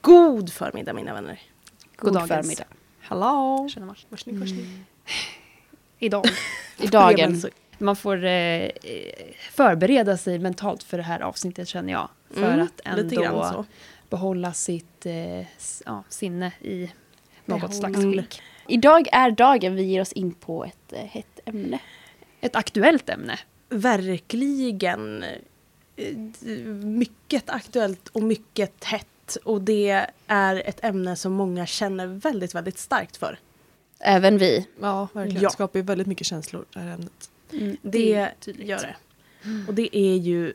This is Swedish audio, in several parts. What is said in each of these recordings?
God förmiddag mina vänner. God dagens. förmiddag. Hallå! Tjena Mars. Varsågod, varsågod. Idag. I dagen. Man får eh, förbereda sig mentalt för det här avsnittet känner jag. För Mm, att ändå behålla sitt eh, s- ja, sinne i något slags skick. Idag är dagen vi ger oss in på ett eh, hett ämne. Ett aktuellt ämne. Verkligen eh, mycket aktuellt och mycket hett. Och det är ett ämne som många känner väldigt, väldigt starkt för. Även vi. Ja, verkligen. Ja. skapar ju väldigt mycket känslor det här ämnet. Mm, Det, tydligt. gör det. Och det är ju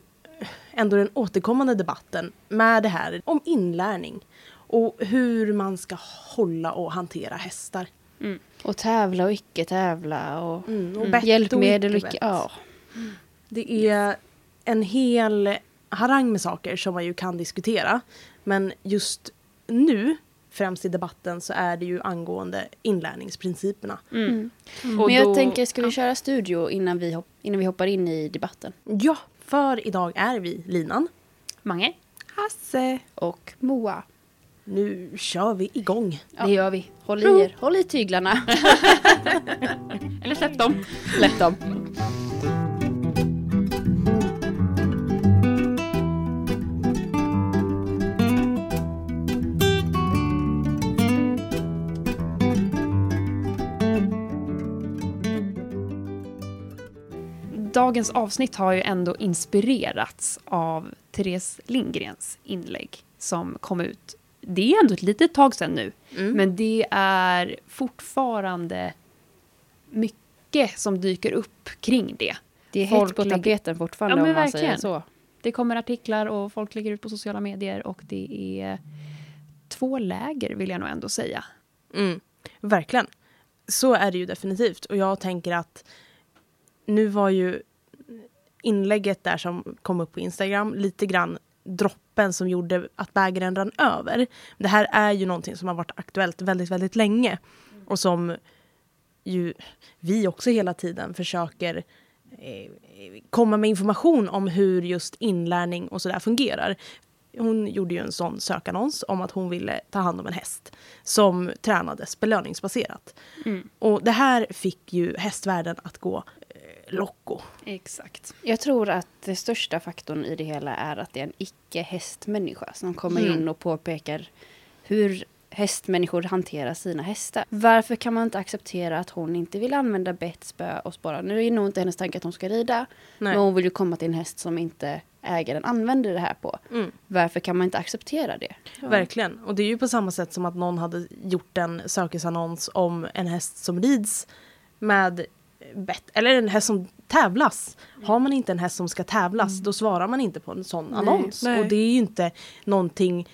ändå den återkommande debatten med det här om inlärning. Och hur man ska hålla och hantera hästar. Och tävla och icke tävla och Mm, och Mm. hjälpmedel och icke. Ja. Det är en hel harang med saker som man ju kan diskutera. Men just nu, främst i debatten, så är det ju angående inlärningsprinciperna. Mm. Men Och jag då- tänker, ska vi köra studio innan vi, hopp, innan vi hoppar in i debatten? Ja, för idag är vi linan. Mange, Hasse! Och Moa. Nu kör vi igång. Ja. det gör vi. Håll i er, håll i tyglarna. Eller släpp dem. Släpp dem. Dagens avsnitt har ju ändå inspirerats av Therese Lindgrens inlägg som kom ut. Det är ändå ett litet tag sedan nu, Mm. men det är fortfarande mycket som dyker upp kring det. Det är hett på tapeten fortfarande Ja, om man säger så. Det kommer artiklar och folk lägger ut på sociala medier och det är två läger vill jag nog ändå säga. Mm, verkligen. Så är det ju definitivt. Och jag tänker att nu var ju inlägget där som kom upp på Instagram lite grann droppen som gjorde att bägaren rann över. Det här är ju någonting som har varit aktuellt väldigt, väldigt länge. Och som ju vi också hela tiden försöker eh, komma med information om hur just inlärning och sådär fungerar. Hon gjorde ju en sån sökannons om att hon ville ta hand om en häst som tränades belöningsbaserat. Mm. Och det här fick ju hästvärlden att gå locko. Exakt. Jag tror att den största faktorn i det hela är att det är en icke-hästmänniska som kommer Mm. in och påpekar hur hästmänniskor hanterar sina hästar. Varför kan man inte acceptera att hon inte vill använda bett, spö och spara? Nu är det nog inte hennes tanke att hon ska rida, Nej. men hon vill ju komma till en häst som inte ägaren använder det här på. Mm, Varför kan man inte acceptera det? Verkligen. Och det är ju på samma sätt som att någon hade gjort en sökesannons om en häst som rids med bett, eller en häst som tävlas. Har man inte en häst som ska tävlas, då svarar man inte på en sån Nej. annons. Nej. Och det är ju inte någonting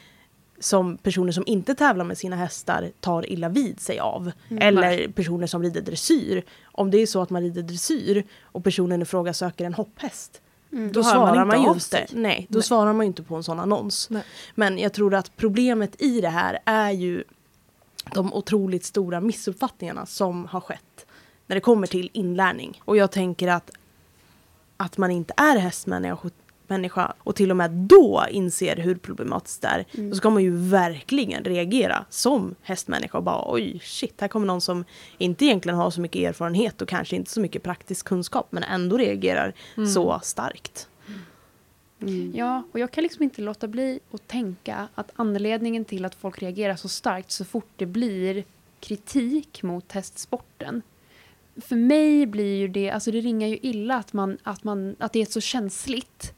som personer som inte tävlar med sina hästar tar illa vid sig av. Eller personer som rider dressyr. Om det är så att man rider dressyr och personen i fråga söker en hopphäst. Då, Då hör svarar man man, ju inte. Nej, då Nej. svarar man inte på en sån annons. Nej. Men jag tror att problemet i det här är ju de otroligt stora missuppfattningarna som har skett när det kommer till inlärning. Och jag tänker att att man inte är hästmänniska människa och till och med då inser hur problematiskt det är, då ska man ju verkligen reagera som hästmänniska och bara oj shit, här kommer någon som inte egentligen har så mycket erfarenhet och kanske inte så mycket praktisk kunskap men ändå reagerar så starkt. Ja, och jag kan liksom inte låta bli att tänka att anledningen till att folk reagerar så starkt så fort det blir kritik mot hästsporten. För mig blir ju det, alltså det ringar ju illa att, man, att, man, att det är så känsligt.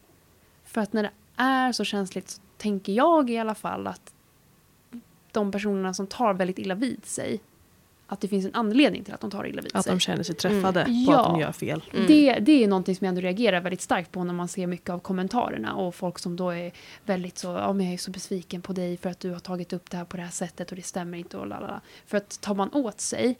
För att när det är så känsligt så tänker jag i alla fall att de personerna som tar väldigt illa vid sig, att det finns en anledning till att de tar illa vid Att sig. de känner sig träffade Mm. på att Ja. de gör fel. Mm. Det, det är någonting som jag ändå reagerar väldigt starkt på när man ser mycket av kommentarerna och folk som då är väldigt så, ja men jag är så besviken på dig för att du har tagit upp det här på det här sättet och det stämmer inte och lalala. För att tar man åt sig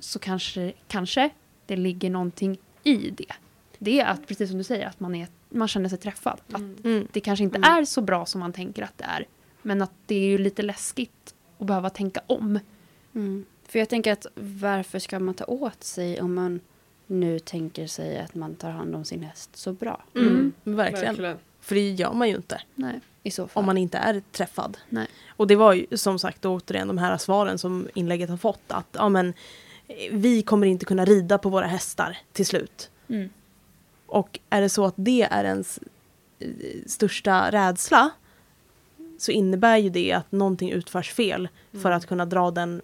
så kanske, kanske det ligger någonting i det. Det är att, precis som du säger, att man, är, man känner sig träffad. Att Mm. det kanske inte Mm. är så bra som man tänker att det är. Men att det är ju lite läskigt att behöva tänka om. Mm. För jag tänker att varför ska man ta åt sig om man nu tänker sig att man tar hand om sin häst så bra? Mm. Verkligen. För det gör man ju inte Nej. I så fall. om man inte är träffad. Nej. Och det var ju som sagt återigen de här svaren som inlägget har fått. Att ja, men, vi kommer inte kunna rida på våra hästar till slut. Mm. Och är det så att det är ens eh, största rädsla så innebär ju det att någonting utförs fel för att kunna dra den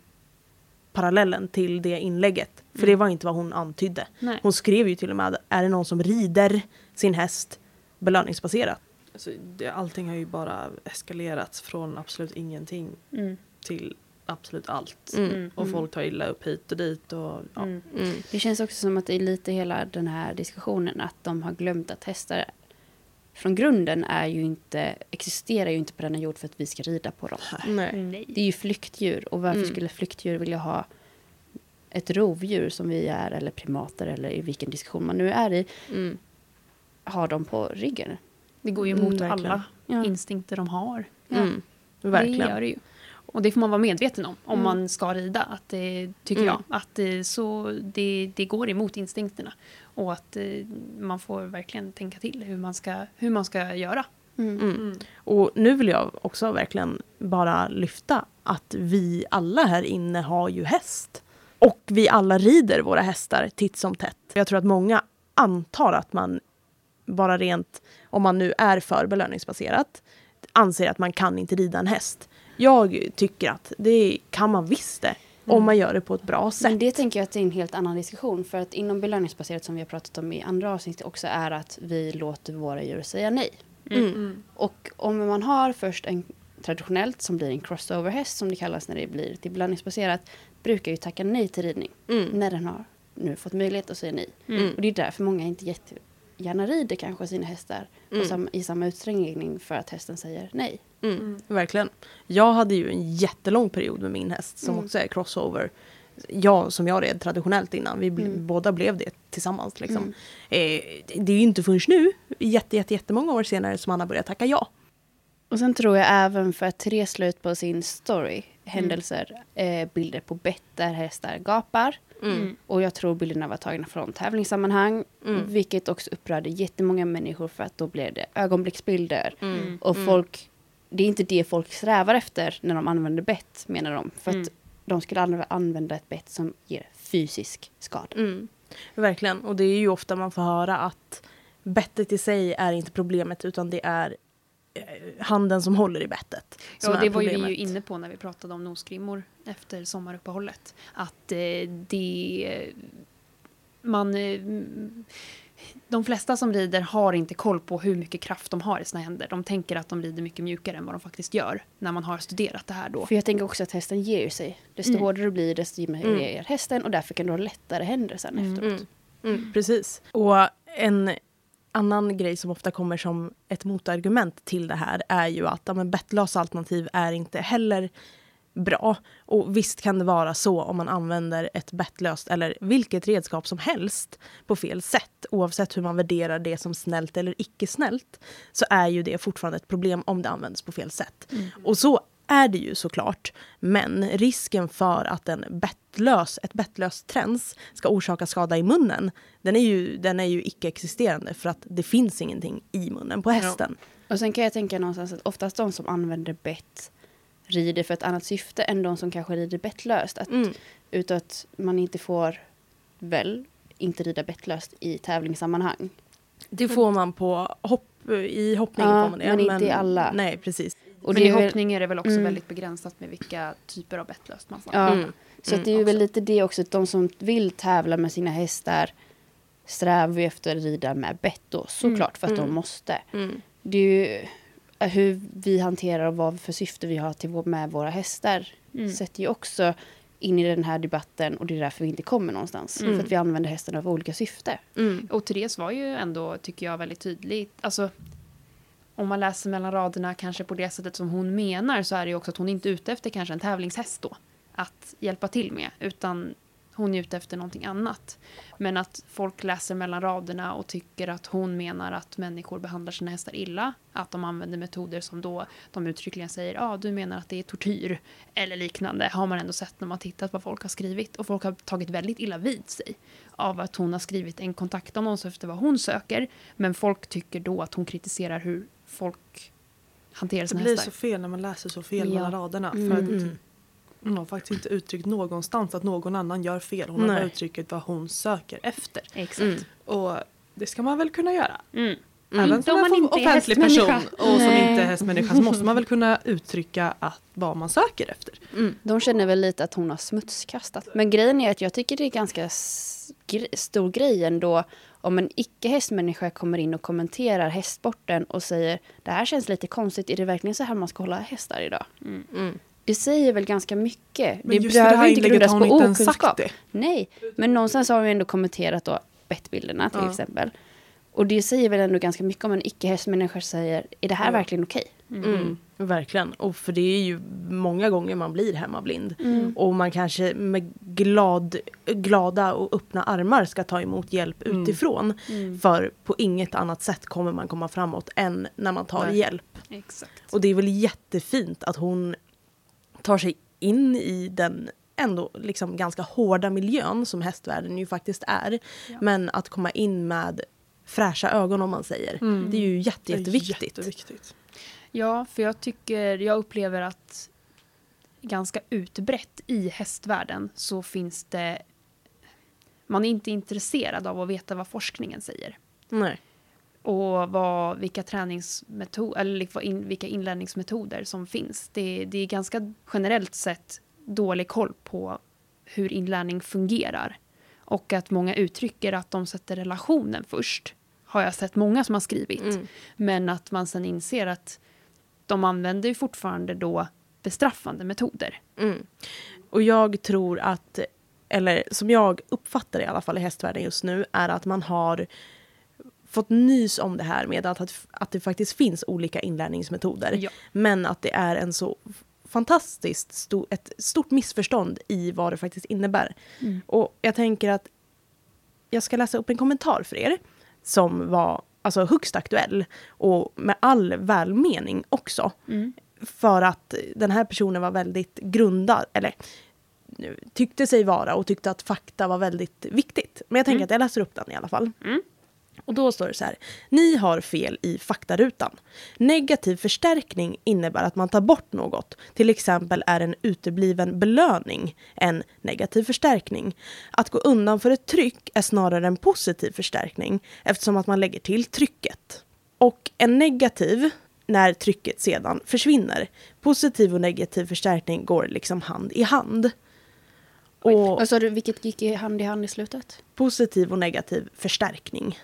parallellen till det inlägget. För det var inte vad hon antydde. Nej. Hon skrev ju till och med, är det någon som rider sin häst belöningsbaserat? Alltså, det, allting har ju bara eskalerats från absolut ingenting Mm. till absolut allt. Mm. Och folk tar illa upp hit och dit. Och, ja. Mm. Mm. Det känns också som att det är lite hela den här diskussionen att de har glömt att hästar från grunden är ju inte, existerar ju inte på denna jord för att vi ska rida på dem. Nej. Det är ju flyktdjur och varför Mm. skulle flyktdjur vilja ha ett rovdjur som vi är eller primater eller i vilken diskussion man nu är i, Mm. ha dem på ryggen? Det går ju Mm, emot alla Ja. instinkter de har. Mm. Det Verkligen. gör det ju. Och det får man vara medveten om, om Mm. man ska rida. Att det, tycker Mm. jag. Att det, så, det, det går emot instinkterna. Och att eh, man får verkligen tänka till hur man ska, hur man ska göra. Mm. Mm. Och nu vill jag också verkligen bara lyfta att vi alla här inne har ju häst. Och vi alla rider våra hästar titt som tätt. Jag tror att många antar att man bara rent, om man nu är för belöningsbaserat, anser att man kan inte rida en häst. Jag tycker att det kan man visst det, om man gör det på ett bra sätt. Men det tänker jag att det är en helt annan diskussion. För att inom belöningsbaserat som vi har pratat om i andra avsnitt också är att vi låter våra djur säga nej. Mm. Och om man har först en traditionellt som blir en crossover-häst som det kallas när det blir till belöningsbaserat brukar ju tacka nej till ridning Mm. när den har nu fått möjlighet att säga nej. Mm. Och det är därför många inte jättegärna rider kanske sina hästar på Mm. sam- i samma utsträckning för att hästen säger nej. Mm, Verkligen. Jag hade ju en jättelång period med min häst som Mm. också är crossover. Jag som jag red traditionellt innan, vi bl- Mm. båda blev det tillsammans. Liksom. Mm. Eh, det är ju inte förrän nu, jätte, jätte, jättemånga år senare, som han har börjat tacka ja. Och sen tror jag även för att Therese la ut på sin story händelser, eh, bilder på bett där hästar gapar. Mm. Och jag tror bilderna var tagna från tävlingssammanhang. Mm. Vilket också upprörde jättemånga människor för att då blev det ögonblicksbilder. Mm. Och folk, det är inte det folk strävar efter när de använder bett menar de. För Mm. att de skulle anv- använda ett bett som ger fysisk skada. Mm. Verkligen. Och det är ju ofta man får höra att bettet i sig är inte problemet utan det är eh, handen som håller i bettet. Ja, det var ju vi problemet. ju inne på när vi pratade om nosgrimmor efter sommaruppehållet. Att eh, det... Man... Eh, de flesta som rider har inte koll på hur mycket kraft de har i sina händer. De tänker att de rider mycket mjukare än vad de faktiskt gör när man har studerat det här då. För jag tänker också att hästen ger sig. Desto Mm. hårdare du blir desto mer Mm. ger hästen och därför kan du ha lättare händer sen Mm. efteråt. Mm. Mm, precis. Och en annan grej som ofta kommer som ett motargument till det här är ju att ja, bettlösa alternativ är inte heller bra. Och visst kan det vara så om man använder ett bettlöst eller vilket redskap som helst på fel sätt. Oavsett hur man värderar det som snällt eller icke snällt så är ju det fortfarande ett problem om det används på fel sätt. Och så är det ju såklart. Men risken för att en bettlös, ett bettlöst träns ska orsaka skada i munnen, den är ju, den är ju icke-existerande för att det finns ingenting i munnen på hästen. Och sen kan jag tänka någonstans att oftast de som använder bett rider för ett annat syfte än de som kanske rider bettlöst. Att, Mm. Utan att man inte får väl inte rida bettlöst i tävlingssammanhang. Det får man på hopp, i hoppning. Ja, får man det, men inte i alla. Nej, precis. Och Men det i är väl- hoppning är det väl också Mm. väldigt begränsat med vilka typer av bettlöst man får. Ja, Mm. så att det är ju väl lite det också, att de som vill tävla med sina hästar strävar ju efter att rida med bett då, såklart för att Mm. de måste. Mm. Det är ju hur vi hanterar och vad för syfte vi har till vår, med våra hästar Mm. sätter ju också in i den här debatten och det är därför vi inte kommer någonstans. Mm. För att vi använder hästarna för olika syfte. Mm. Och Therese var ju ändå, tycker jag, väldigt tydlig. Alltså, om man läser mellan raderna kanske på det sättet som hon menar så är det ju också att hon inte är ute efter kanske en tävlingshäst då. Att hjälpa till med. Utan hon är ute efter någonting annat. Men att folk läser mellan raderna och tycker att hon menar att människor behandlar sina hästar illa. Att de använder metoder som då de uttryckligen säger ja ah, du menar att det är tortyr eller liknande. Har man ändå sett när man tittat vad folk har skrivit. Och folk har tagit väldigt illa vid sig av att hon har skrivit en kontaktannons efter vad hon söker. Men folk tycker då att hon kritiserar hur folk hanterar Det sina blir hästar. så fel när man läser så fel Ja. mellan raderna. Mm. För att Mm. Hon har faktiskt inte uttryckt någonstans att någon annan gör fel. Hon har bara uttryckt vad hon söker efter. Exakt. Mm. Och det ska man väl kunna göra. Mm. Även Inte som om en offentlig person hästmänniska. och som Nej. inte är hästmänniska så måste man väl kunna uttrycka att, vad man söker efter. Mm. De känner väl lite att hon har smutskastat. Men grejen är att jag tycker det är ganska stor grej ändå om en icke-hästmänniska kommer in och kommenterar hästsporten och säger det här känns lite konstigt, är det verkligen så här man ska hålla hästar idag? Mm. Det säger väl ganska mycket. Men det just i det behöver här inte grundas på inte okunskap. det. Nej, men någonstans har vi ändå kommenterat då bettbilderna till Ja. exempel. Och det säger väl ändå ganska mycket om en icke-hästmänniska säger är det här Ja. verkligen okej? Mm. Verkligen. Och för det är ju många gånger man blir hemmablind. Mm. Och man kanske med glad, glada och öppna armar ska ta emot hjälp Mm. utifrån. Mm. För på inget annat sätt kommer man komma framåt än när man tar Nej. hjälp. Exakt. Och det är väl jättefint att hon tar sig in i den ändå liksom ganska hårda miljön som hästvärlden ju faktiskt är. Ja. Men att komma in med fräscha ögon om man säger. Mm. Det är ju jätte, Det är jätteviktigt. jätteviktigt. Ja, för jag tycker, jag upplever att ganska utbrett i hästvärlden så finns det man är inte intresserad av att veta vad forskningen säger. Nej. Och vad, vilka träningsmetoder, eller liksom in, vilka inlärningsmetoder som finns. Det, det är ganska generellt sett dålig koll på hur inlärning fungerar. Och att många uttrycker att de sätter relationen först. Har jag sett många som har skrivit. Mm. Men att man sen inser att de använder ju fortfarande då bestraffande metoder. Mm. Och jag tror att, eller som jag uppfattar det i alla fall i hästvärlden just nu, är att man har fått nys om det här med att, att, det faktiskt finns olika inlärningsmetoder. Ja. Men att det är en så fantastiskt sto, ett stort missförstånd i vad det faktiskt innebär. Mm. Och jag tänker att jag ska läsa upp en kommentar för er som var alltså högst aktuell och med all välmening också. Mm. För att den här personen var väldigt grundad, eller tyckte sig vara och tyckte att fakta var väldigt viktigt. Men jag tänker Mm. att jag läser upp den i alla fall. Och då står det så här. Ni har fel i faktarutan. Negativ förstärkning innebär att man tar bort något. Till exempel är en utebliven belöning en negativ förstärkning. Att gå undan för ett tryck är snarare en positiv förstärkning eftersom att man lägger till trycket. Och en negativ när trycket sedan försvinner. Positiv och negativ förstärkning går liksom hand i hand. Och Vad sa du, vilket gick hand i hand i slutet? positiv och negativ förstärkning.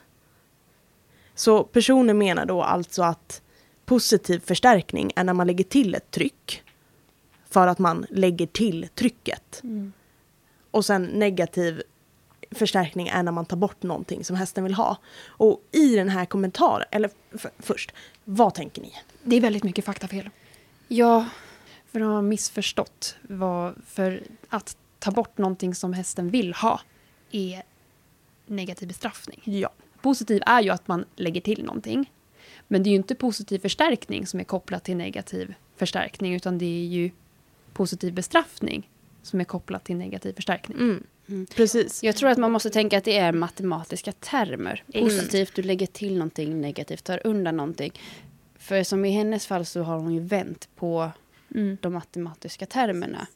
Så personen menar då alltså att positiv förstärkning är när man lägger till ett tryck för att man lägger till trycket. Och sen negativ förstärkning är när man tar bort någonting som hästen vill ha. Och i den här kommentaren, eller först, vad tänker ni? Det är väldigt mycket faktafel. Ja, För de har missförstått vad, för att ta bort någonting som hästen vill ha är negativ bestraffning. Ja. Positiv är ju att man lägger till någonting. Men det är ju inte positiv förstärkning som är kopplat till negativ förstärkning utan det är ju positiv bestraffning som är kopplat till negativ förstärkning. Mm. Mm. Precis. jag tror att man måste tänka att det är matematiska termer. Positivt, du lägger till någonting, negativt, tar undan någonting. För som i hennes fall så har hon ju vänt på Mm. de matematiska termerna.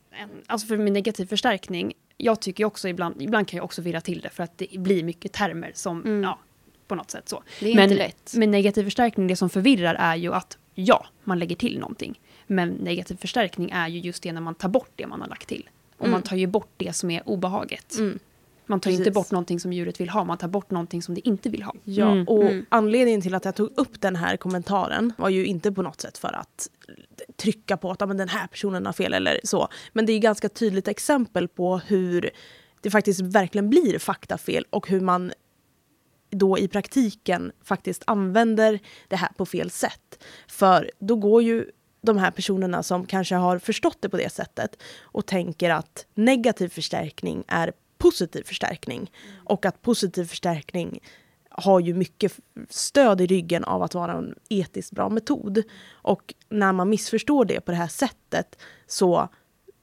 Alltså för med negativ förstärkning, jag tycker också ibland, ibland kan jag också virra till det för att det blir mycket termer som, Mm. ja, på något sätt så. Det är Men- inte lätt. Med negativ förstärkning, det som förvirrar är ju att ja, man lägger till någonting. Men negativ förstärkning är ju just det när man tar bort det man har lagt till. Och Mm. man tar ju bort det som är obehaget. Mm. Man tar ju inte Precis. bort någonting som djuret vill ha, man tar bort någonting som det inte vill ha. Ja, Mm. och Mm. anledningen till att jag tog upp den här kommentaren var ju inte på något sätt för att trycka på att "Ja, men den här personen har fel eller så. Men det är ganska tydligt exempel på hur det faktiskt verkligen blir faktafel och hur man då i praktiken faktiskt använder det här på fel sätt. För då går ju de här personerna som kanske har förstått det på det sättet och tänker att negativ förstärkning är positiv förstärkning och att positiv förstärkning har ju mycket stöd i ryggen av att vara en etiskt bra metod. Och när man missförstår det på det här sättet så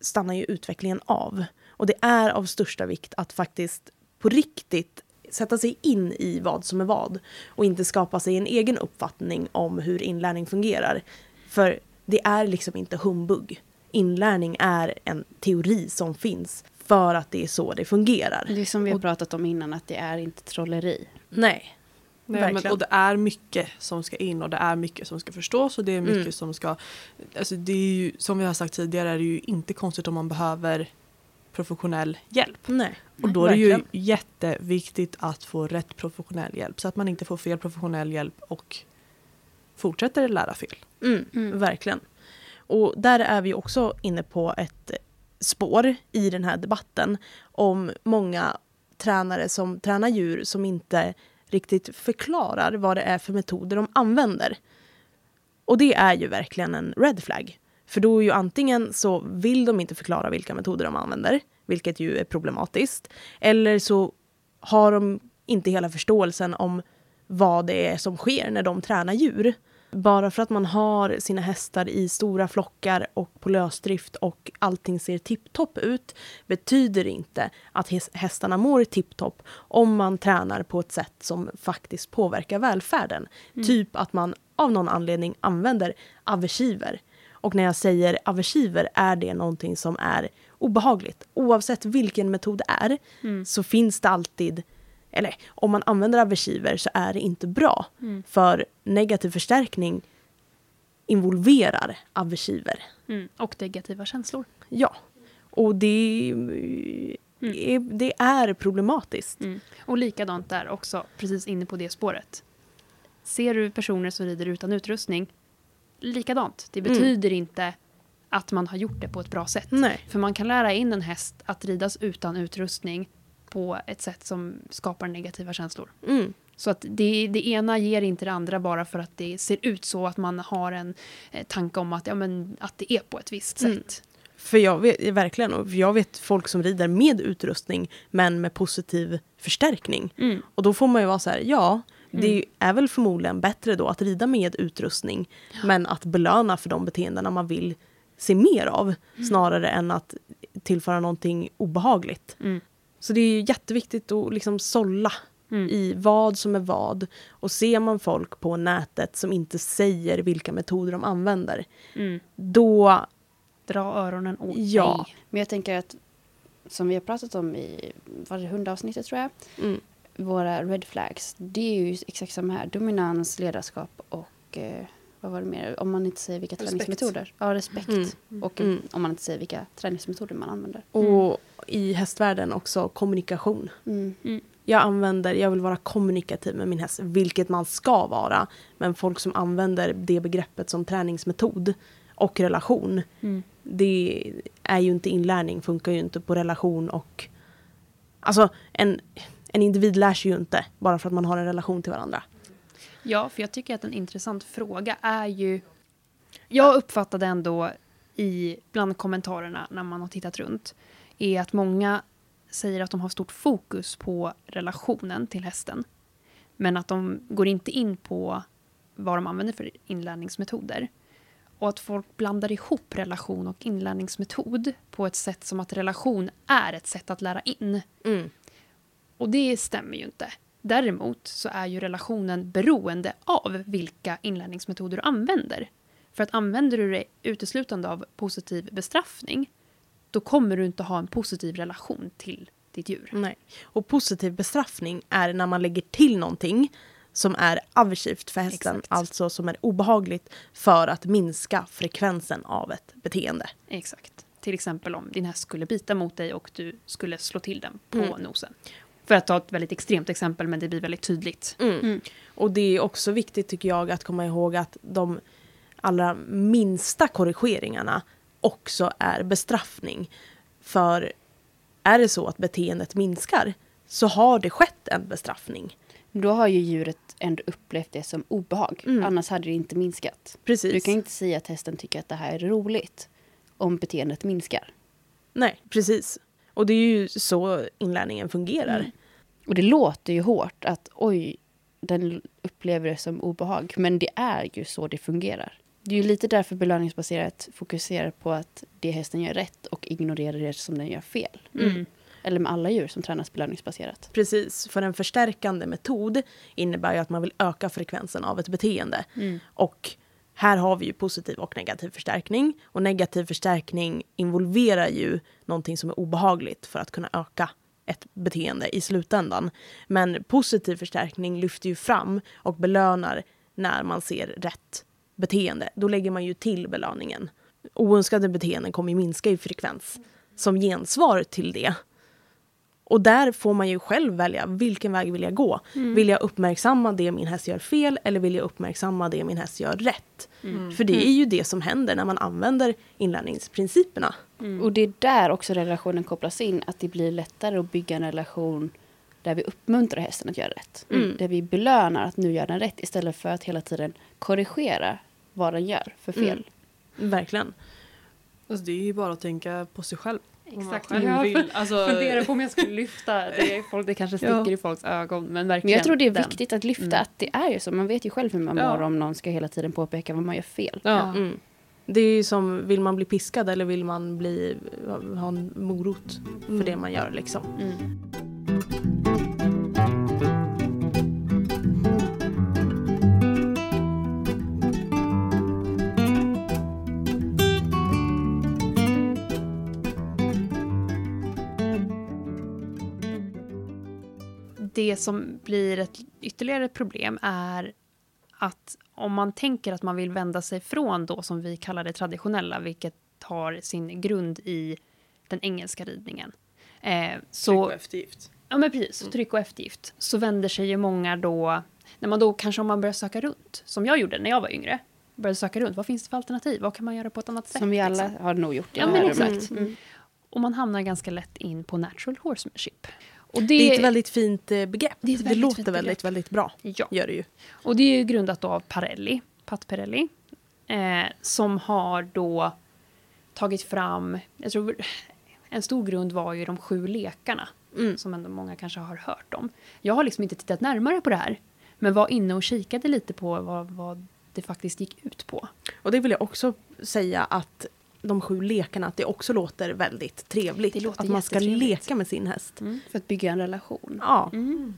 stannar ju utvecklingen av. Och det är av största vikt att faktiskt på riktigt sätta sig in i vad som är vad och inte skapa sig en egen uppfattning om hur inlärning fungerar. För det är liksom inte humbug. Inlärning är en teori som finns för att det är så det fungerar. Det är som vi har pratat om innan, att det är inte trolleri. Nej. Nej, men, och det är mycket som ska in och det är mycket som ska förstås och det är mycket Mm. som ska... Alltså det är ju, som vi har sagt tidigare är det ju inte konstigt om man behöver professionell hjälp. Nej. Och då är det ju verkligen. jätteviktigt att få rätt professionell hjälp så att man inte får fel professionell hjälp och fortsätter lära fel. Mm, Mm. Verkligen. Och där är vi också inne på ett spår i den här debatten om många tränare som tränar djur som inte riktigt förklarar vad det är för metoder de använder. Och det är ju verkligen en red flag. För då är ju antingen så vill de inte förklara vilka metoder de använder, vilket ju är problematiskt, eller så har de inte hela förståelsen om vad det är som sker när de tränar djur. Bara för att man har sina hästar i stora flockar och på lösdrift och allting ser tipptopp ut betyder inte att häs- hästarna mår tipptopp om man tränar på ett sätt som faktiskt påverkar välfärden. Typ att man av någon anledning använder aversiver. Och när jag säger aversiver är det någonting som är obehagligt. Oavsett vilken metod det är så finns det alltid eller om man använder aversiver så är det inte bra. För negativ förstärkning involverar aversiver. Mm. Och negativa känslor. Ja. Och det, är, det är problematiskt. Mm. Och likadant där också, precis inne på det spåret. Ser du personer som rider utan utrustning, likadant. Det Mm. betyder inte att man har gjort det på ett bra sätt. Nej. För man kan lära in en häst att ridas utan utrustning på ett sätt som skapar negativa känslor. Mm. Så att det, det ena ger inte det andra bara för att det ser ut så att man har en eh, tanke om att, ja, men, att det är på ett visst Mm. sätt. För jag vet, verkligen, och jag vet folk som rider med utrustning men med positiv förstärkning. Mm. Och då får man ju vara så här, ja, det är väl förmodligen bättre då att rida med utrustning men att belöna för de beteendena man vill se mer av snarare än att tillföra någonting obehagligt. Mm. Så det är ju jätteviktigt att liksom sålla Mm. i vad som är vad. Och ser man folk på nätet som inte säger vilka metoder de använder, Mm. då Dra öronen åt Ja. dig. Men jag tänker att, som vi har pratat om i var det hundavsnittet tror jag, mm, våra red flags, det är ju exakt samma här. Dominans, ledarskap och eh, vad var det mer? Om man inte säger vilka Respekt. träningsmetoder. Ja, respekt. Mm. Och Mm. om man inte säger vilka träningsmetoder man använder. Och i hästvärlden också kommunikation. Mm. Jag använder, jag vill vara kommunikativ med min häst, vilket man ska vara. Men folk som använder det begreppet som träningsmetod och relation, Mm. det är ju inte inlärning, funkar ju inte på relation och... Alltså, en, en individ lär sig ju inte bara för att man har en relation till varandra. Ja, för jag tycker att en intressant fråga är ju... Jag uppfattade ändå i bland kommentarerna när man har tittat runt är att många säger att de har stort fokus på relationen till hästen. Men att de går inte in på vad de använder för inlärningsmetoder. Och att folk blandar ihop relation och inlärningsmetod på ett sätt som att relation är ett sätt att lära in. Mm. Och det stämmer ju inte. Däremot så är ju relationen beroende av vilka inlärningsmetoder du använder. För att använder du det uteslutande av positiv bestraffning, då kommer du inte ha en positiv relation till ditt djur. Nej. Och positiv bestraffning är när man lägger till någonting som är aversivt för hästen, Exakt. alltså som är obehagligt för att minska frekvensen av ett beteende. Exakt. Till exempel om din häst skulle bita mot dig och du skulle slå till den på Mm. nosen. För att ta ett väldigt extremt exempel, men det blir väldigt tydligt. Mm. Och det är också viktigt tycker jag att komma ihåg att de allra minsta korrigeringarna också är bestraffning. För är det så att beteendet minskar så har det skett en bestraffning. Då har ju djuret ändå upplevt det som obehag. Mm. Annars hade det inte minskat. Precis. Du kan inte säga att hästen tycker att det här är roligt om beteendet minskar. Nej, precis. Och det är ju så inlärningen fungerar. Mm. Och det låter ju hårt att oj, den upplever det som obehag. Men det är ju så det fungerar. Det är ju lite därför belöningsbaserat fokuserar på att det hästen gör rätt och ignorerar det som den gör fel. Mm. eller med alla djur som tränas belöningsbaserat. Precis, för en förstärkande metod innebär ju att man vill öka frekvensen av ett beteende. Och här har vi ju positiv och negativ förstärkning. Och negativ förstärkning involverar ju någonting som är obehagligt för att kunna öka ett beteende i slutändan. Men positiv förstärkning lyfter ju fram och belönar när man ser rätt beteende. Då lägger man ju till belöningen. Oönskade beteenden kommer ju minska i frekvens som gensvar till det. Och där får man ju själv välja vilken väg vill jag gå. Vill jag uppmärksamma det min häst gör fel eller vill jag uppmärksamma det min häst gör rätt? För det är ju det som händer när man använder inlärningsprinciperna. Och det är där också relationen kopplas in, att det blir lättare att bygga en relation där vi uppmuntrar hästen att göra rätt. Där vi belönar att nu gör den rätt istället för att hela tiden korrigera vad den gör för fel. Verkligen. Alltså, det är ju bara att tänka på sig själv. Exakt. själv Jag vill. Alltså, funderar på om jag skulle lyfta det. Är folk, det kanske sticker Ja. i folks ögon. Men, Men verkligen jag tror det är den. viktigt att lyfta Mm. att det är ju så. Man vet ju själv hur man Ja. mår om någon ska hela tiden påpeka vad man gör fel. ja. Mm. Det är ju som, vill man bli piskad eller vill man bli, ha en morot för det man gör liksom. Det som blir ett ytterligare problem är att om man tänker att man vill vända sig från då som vi kallar det traditionella, vilket har sin grund i den engelska ridningen. Eh, så, eftergift. Ja men precis, tryck och eftergift. Så vänder sig ju många då, när man då kanske om man börjar söka runt, som jag gjorde när jag var yngre, började söka runt, vad finns det för alternativ, vad kan man göra på ett annat sätt? Som vi alla liksom? har nog gjort i Ja, det här rummet. Mm. Och man hamnar ganska lätt in på natural horsemanship. Och det, Det är ett väldigt fint eh, begrepp. Det ett Det, väldigt låter fint väldigt, väldigt bra. ja. Gör det ju. Och det är ju grundat av Parelli, Pat Parelli, eh, som har då tagit fram, jag tror en stor grund var ju de sju lekarna, Mm. som ändå många kanske har hört om. Jag har liksom inte tittat närmare på det här, men var inne och kikade lite på vad, vad det faktiskt gick ut på. Och det vill jag också säga att de sju lekarna, att det också låter väldigt trevligt. Det låter att man ska leka med sin häst. För att bygga en relation. Ja, Mm.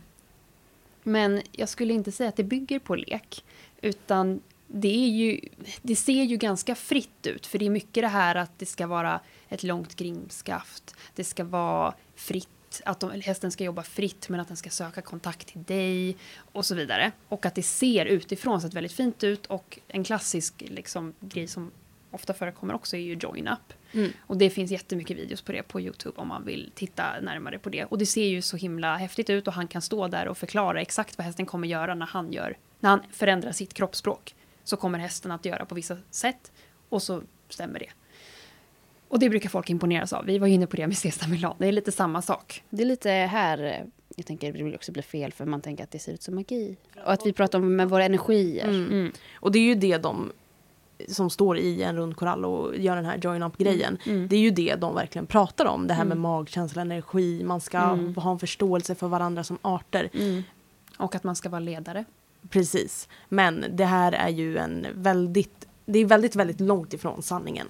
Men jag skulle inte säga att det bygger på lek. Utan det, är ju, det ser ju ganska fritt ut. För det är mycket det här att det ska vara ett långt grimskaft. Det ska vara fritt. Att de, hästen ska jobba fritt men att den ska söka kontakt till dig. Och så vidare. Och att det ser utifrån sett väldigt fint ut. Och en klassisk liksom, grej som ofta förekommer också är ju join-up. Mm. Och det finns jättemycket videos på det på Youtube om man vill titta närmare på det. Och det ser ju så himla häftigt ut och han kan stå där och förklara exakt vad hästen kommer göra när han gör, när han förändrar sitt kroppsspråk. Så kommer hästen att göra på vissa sätt och så stämmer det. Och det brukar folk imponeras av. Vi var inne på det med Sesta Milan. Det är lite samma sak. Det är lite här, eh, jag tänker det vill också bli fel för man tänker att det ser ut som magi. Och att vi pratar om med våra energier. Mm. Och det är ju det de som står i en rund korall och gör den här join-up-grejen. Mm. Det är ju det de verkligen pratar om. Det här med magkänsla, energi, man ska Mm. ha en förståelse för varandra som arter. Och att man ska vara ledare. Precis. Men det här är ju en väldigt, det är väldigt, väldigt långt ifrån sanningen.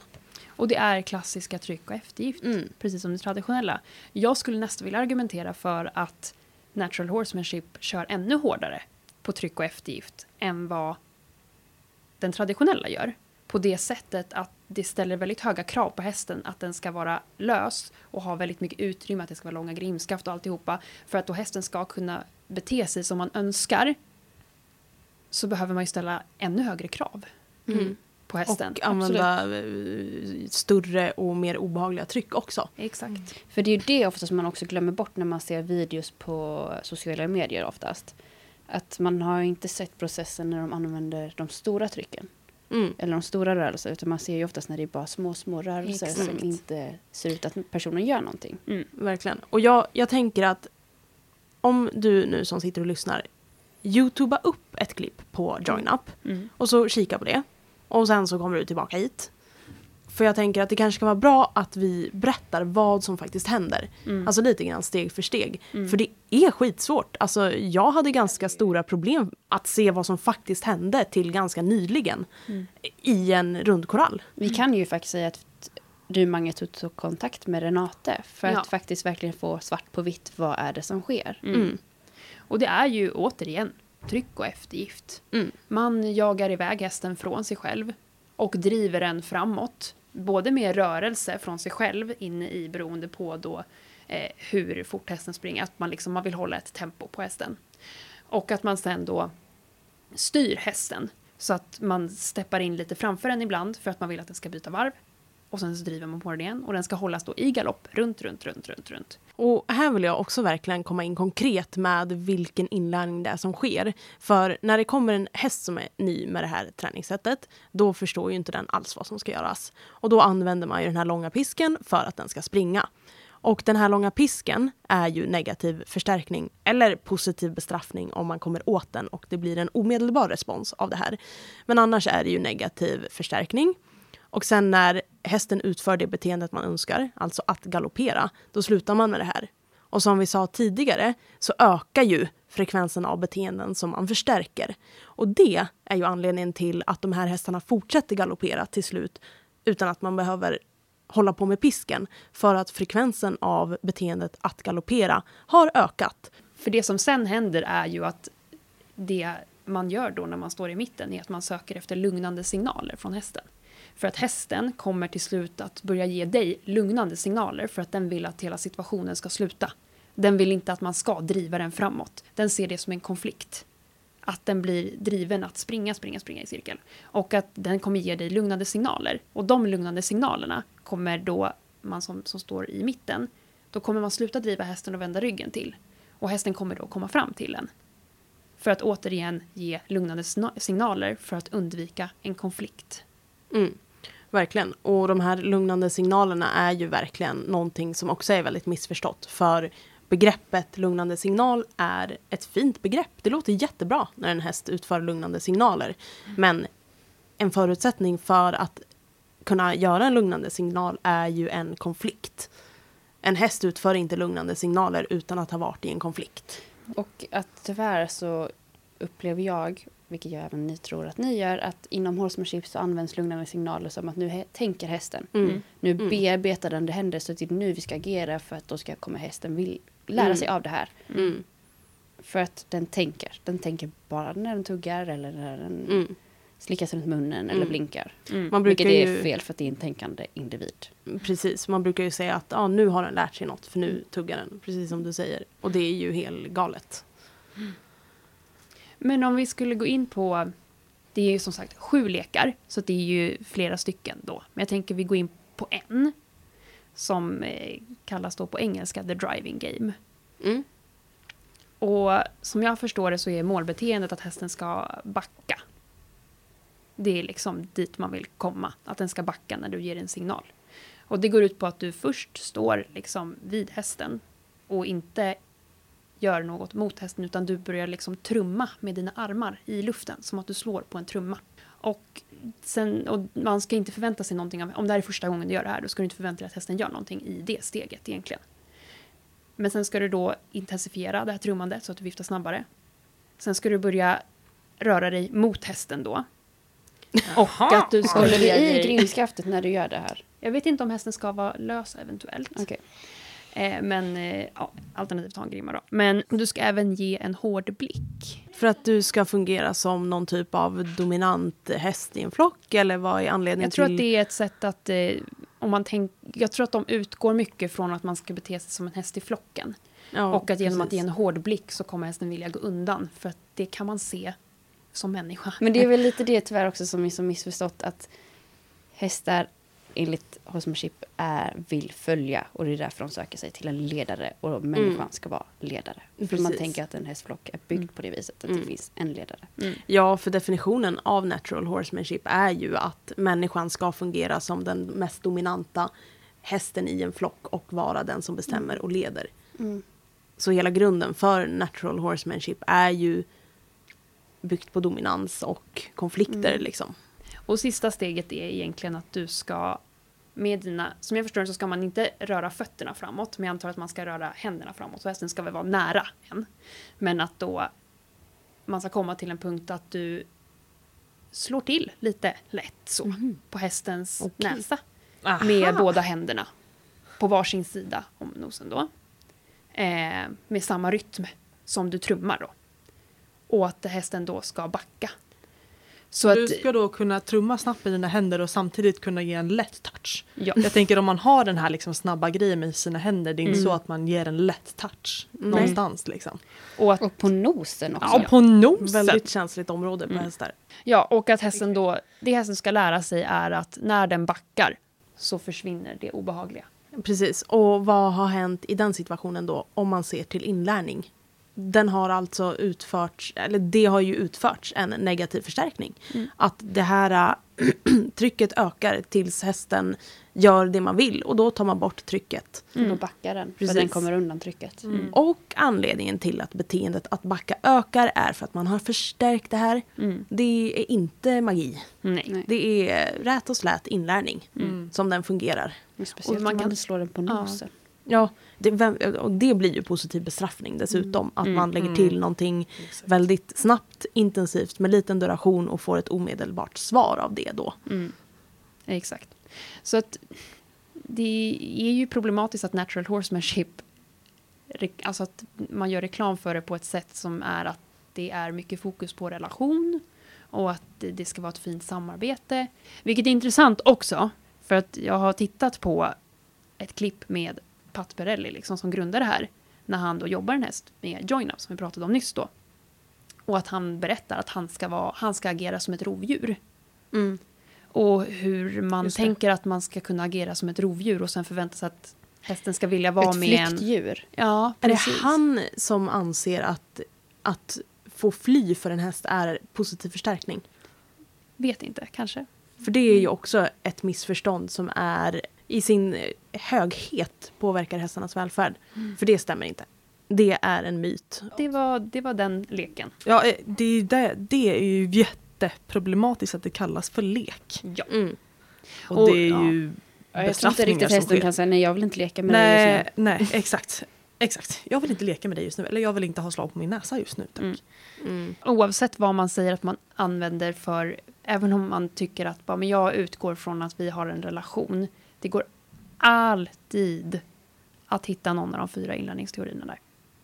Och det är klassiska tryck och eftergift. Mm. Precis som det traditionella. Jag skulle nästan vilja argumentera för att natural horsemanship kör ännu hårdare på tryck och eftergift än vad den traditionella gör. På det sättet att det ställer väldigt höga krav på hästen att den ska vara lös och ha väldigt mycket utrymme, att det ska vara långa grimskaft och alltihopa. För att då hästen ska kunna bete sig som man önskar så behöver man ju ställa ännu högre krav Mm. på hästen. Och använda eh, större och mer obehagliga tryck också. Exakt. För det är ju det oftast man också glömmer bort när man ser videos på sociala medier oftast. Att man har inte sett processen när de använder de stora trycken. Mm. Eller de stora rörelserna. Utan man ser ju oftast när det är bara små, små rörelser Exakt. som inte ser ut att personen gör någonting. Verkligen. Och jag, jag tänker att om du nu som sitter och lyssnar youtuba upp ett klipp på Join Up Mm. och så kika på det. Och sen så kommer du tillbaka hit. För jag tänker att det kanske kan vara bra att vi berättar vad som faktiskt händer. Mm. Alltså lite grann steg för steg. Mm. För det är skitsvårt. Alltså jag hade ganska stora problem att se vad som faktiskt hände till ganska nyligen Mm. i en rundkorall. Vi kan ju faktiskt säga att du Mange tog kontakt med Renate för Ja. att faktiskt verkligen få svart på vitt vad är det som sker. Mm. Och det är ju återigen tryck och eftergift. Mm. Man jagar iväg hästen från sig själv och driver den framåt. Både med rörelse från sig själv inne i beroende på då eh, hur fort hästen springer. Att man, liksom, man vill hålla ett tempo på hästen. Och att man sen då styr hästen så att man steppar in lite framför den ibland för att man vill att den ska byta varv. Och sen så driver man på den igen och den ska hållas då i galopp runt, runt, runt, runt, runt. Och här vill jag också verkligen komma in konkret med vilken inlärning det är som sker. För när det kommer en häst som är ny med det här träningssättet, då förstår ju inte den alls vad som ska göras. Och då använder man ju den här långa pisken för att den ska springa. Och den här långa pisken är ju negativ förstärkning eller positiv bestraffning om man kommer åt den och det blir en omedelbar respons av det här. Men annars är det ju negativ förstärkning. Och sen när hästen utför det beteendet man önskar, alltså att galoppera, då slutar man med det här. Och som vi sa tidigare så ökar ju frekvensen av beteenden som man förstärker. Och det är ju anledningen till att de här hästarna fortsätter galoppera till slut utan att man behöver hålla på med pisken för att frekvensen av beteendet att galoppera har ökat. För det som sen händer är ju att det man gör då när man står i mitten är att man söker efter lugnande signaler från hästen. För att hästen kommer till slut att börja ge dig lugnande signaler för att den vill att hela situationen ska sluta. Den vill inte att man ska driva den framåt. Den ser det som en konflikt. Att den blir driven att springa, springa, springa i cirkel. Och att den kommer ge dig lugnande signaler. Och de lugnande signalerna kommer då, man som, som står i mitten, då kommer man sluta driva hästen och vända ryggen till. Och hästen kommer då komma fram till en. För att återigen ge lugnande signaler för att undvika en konflikt. Mm, verkligen. Och de här lugnande signalerna är ju verkligen någonting som också är väldigt missförstått. För begreppet lugnande signal är ett fint begrepp. Det låter jättebra när en häst utför lugnande signaler. Men en förutsättning för att kunna göra en lugnande signal är ju en konflikt. En häst utför inte lugnande signaler utan att ha varit i en konflikt. Och att tyvärr så upplever jag, vilket jag även ni tror att ni gör, att inom horsemanship så används lugnande signaler som att nu tänker hästen. Mm. Nu Mm. bearbetar den det händer så det är nu vi ska agera för att då ska komma hästen vill lära Mm. sig av det här. Mm. För att den tänker. Den tänker bara när den tuggar eller när den Mm. slickas runt munnen eller Mm. blinkar. Man brukar Vilket är ju, fel för att det är en tänkande individ. Precis, man brukar ju säga att ah, nu har den lärt sig något för nu tuggar den. Precis som du säger. Och det är ju helt galet. Men om vi skulle gå in på, det är ju som sagt sju lekar, så det är ju flera stycken då. Men jag tänker vi går in på en, som eh, kallas då på engelska the driving game. Mm. Och som jag förstår det så är målbeteendet att hästen ska backa. Det är liksom dit man vill komma, att den ska backa när du ger en signal. Och det går ut på att du först står liksom vid hästen och inte gör något mot hästen utan du börjar liksom trumma med dina armar i luften som att du slår på en trumma. Och, sen, och man ska inte förvänta sig någonting av, om det här är första gången du gör det här, då ska du inte förvänta dig att hästen gör någonting i det steget egentligen. Men sen ska du då intensifiera det här trummandet så att du viftar snabbare. Sen ska du börja röra dig mot hästen då. Och att du ska Håller du i grindskaftet när du gör det här? Jag vet inte om hästen ska vara lös eventuellt. Okej. Eh, men eh, ja, alternativt ha en grimma då. Men du ska även ge en hård blick. För att du ska fungera som någon typ av dominant häst i en flock eller vad är anledningen Jag tror till? att det är ett sätt att eh, om man tänk, jag tror att de utgår mycket från att man ska bete sig som en häst i flocken. Ja, och att genom att ge precis. en hård blick så kommer hästen vilja gå undan. För att det kan man se som människa. Men det är väl lite det tyvärr också som är så missförstått att hästar enligt horsemanship är, vill följa och det är därför de söker sig till en ledare och människan ska vara ledare. För man tänker att en hästflock är byggd på det viset, att det Mm. finns en ledare. Ja, för definitionen av natural horsemanship är ju att människan ska fungera som den mest dominanta hästen i en flock och vara den som bestämmer och leder. Så hela grunden för natural horsemanship är ju byggt på dominans och konflikter liksom. Och sista steget är egentligen att du ska med dina, som jag förstår det så ska man inte röra fötterna framåt, men jag antar att man ska röra händerna framåt, så hästen ska väl vara nära en. Men att då man ska komma till en punkt att du slår till lite lätt så på hästens Okej. näsa. Aha. med båda händerna på varsin sida om nosen då. Eh, med samma rytm som du trummar då. Och att hästen då ska backa. Så att, du ska då kunna trumma snabbt med dina händer och samtidigt kunna ge en lätt touch. ja, Jag tänker om man har den här liksom snabba grejen med sina händer, det är inte Mm. så att man ger en lätt touch någonstans. Liksom. och att, Och på nosen också. Ja, på nosen! Väldigt känsligt område på Mm. hästar. ja, och att hästen då, det hästen ska lära sig är att när den backar så försvinner det obehagliga. Precis. Och vad har hänt i den situationen då om man ser till inlärning? Den har alltså utförts, eller det har ju utförts en negativ förstärkning. Mm. Att det här äh, trycket ökar tills hästen gör det man vill och då tar man bort trycket. För Då backar den. För Precis. den kommer undan trycket. Mm. Och anledningen till att beteendet att backa ökar är för att man har förstärkt det här. Mm. Det är inte magi. Nej. Det är rät och slät inlärning Mm. som den fungerar. Och Speciellt Och man kan- slår den på nosen. Ja, det, vem- och det blir ju positiv bestraffning dessutom. Att Mm. man lägger Mm. till någonting väldigt snabbt, intensivt med liten duration och får ett omedelbart svar av det då. Mm. Exakt. Så att det är ju problematiskt att natural horsemanship, alltså att man gör reklam för det på ett sätt som är att det är mycket fokus på relation och att det- det ska vara ett fint samarbete. Vilket är intressant också, för att jag har tittat på ett klipp med Pat Perelli liksom, som grundar det här, när han då jobbar en häst med Join Up, som vi pratade om nyss då. Och att han berättar att han ska, vara, han ska agera som ett rovdjur. Och hur man tänker att man ska kunna agera som ett rovdjur och sen förvänta sig att hästen ska vilja vara Ett med en... flyktdjur. Ja, Är det precis. han som anser att, att få fly för en häst är positiv förstärkning? Vet inte, kanske. För det är ju också ett missförstånd som är i sin höghet påverkar hästarnas välfärd. För det stämmer inte. Det är en myt. Det var, det var den leken. Ja, eh, det, är ju det, det är ju jätteproblematiskt att det kallas för lek. Ja. Mm. Och, Och, det är ja. ju Ja, jag tror inte riktigt hästen kan säga nej, jag vill inte leka med dig Nej, just nej, exakt. Exakt. Jag vill inte leka med dig just nu. Eller jag vill inte ha slag på min näsa just nu. Tack. Mm. Mm. Oavsett vad man säger att man använder för, även om man tycker att bara, men jag utgår från att vi har en relation. Det går alltid att hitta någon av de fyra inlärningsteorierna där.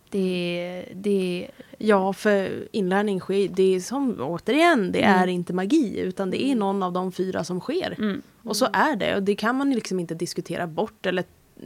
Det, det, Ja, för inlärning sker, det är som återigen, det Mm. är inte magi utan det är någon av de fyra som sker. mm, Och så är det och det kan man liksom inte diskutera bort eller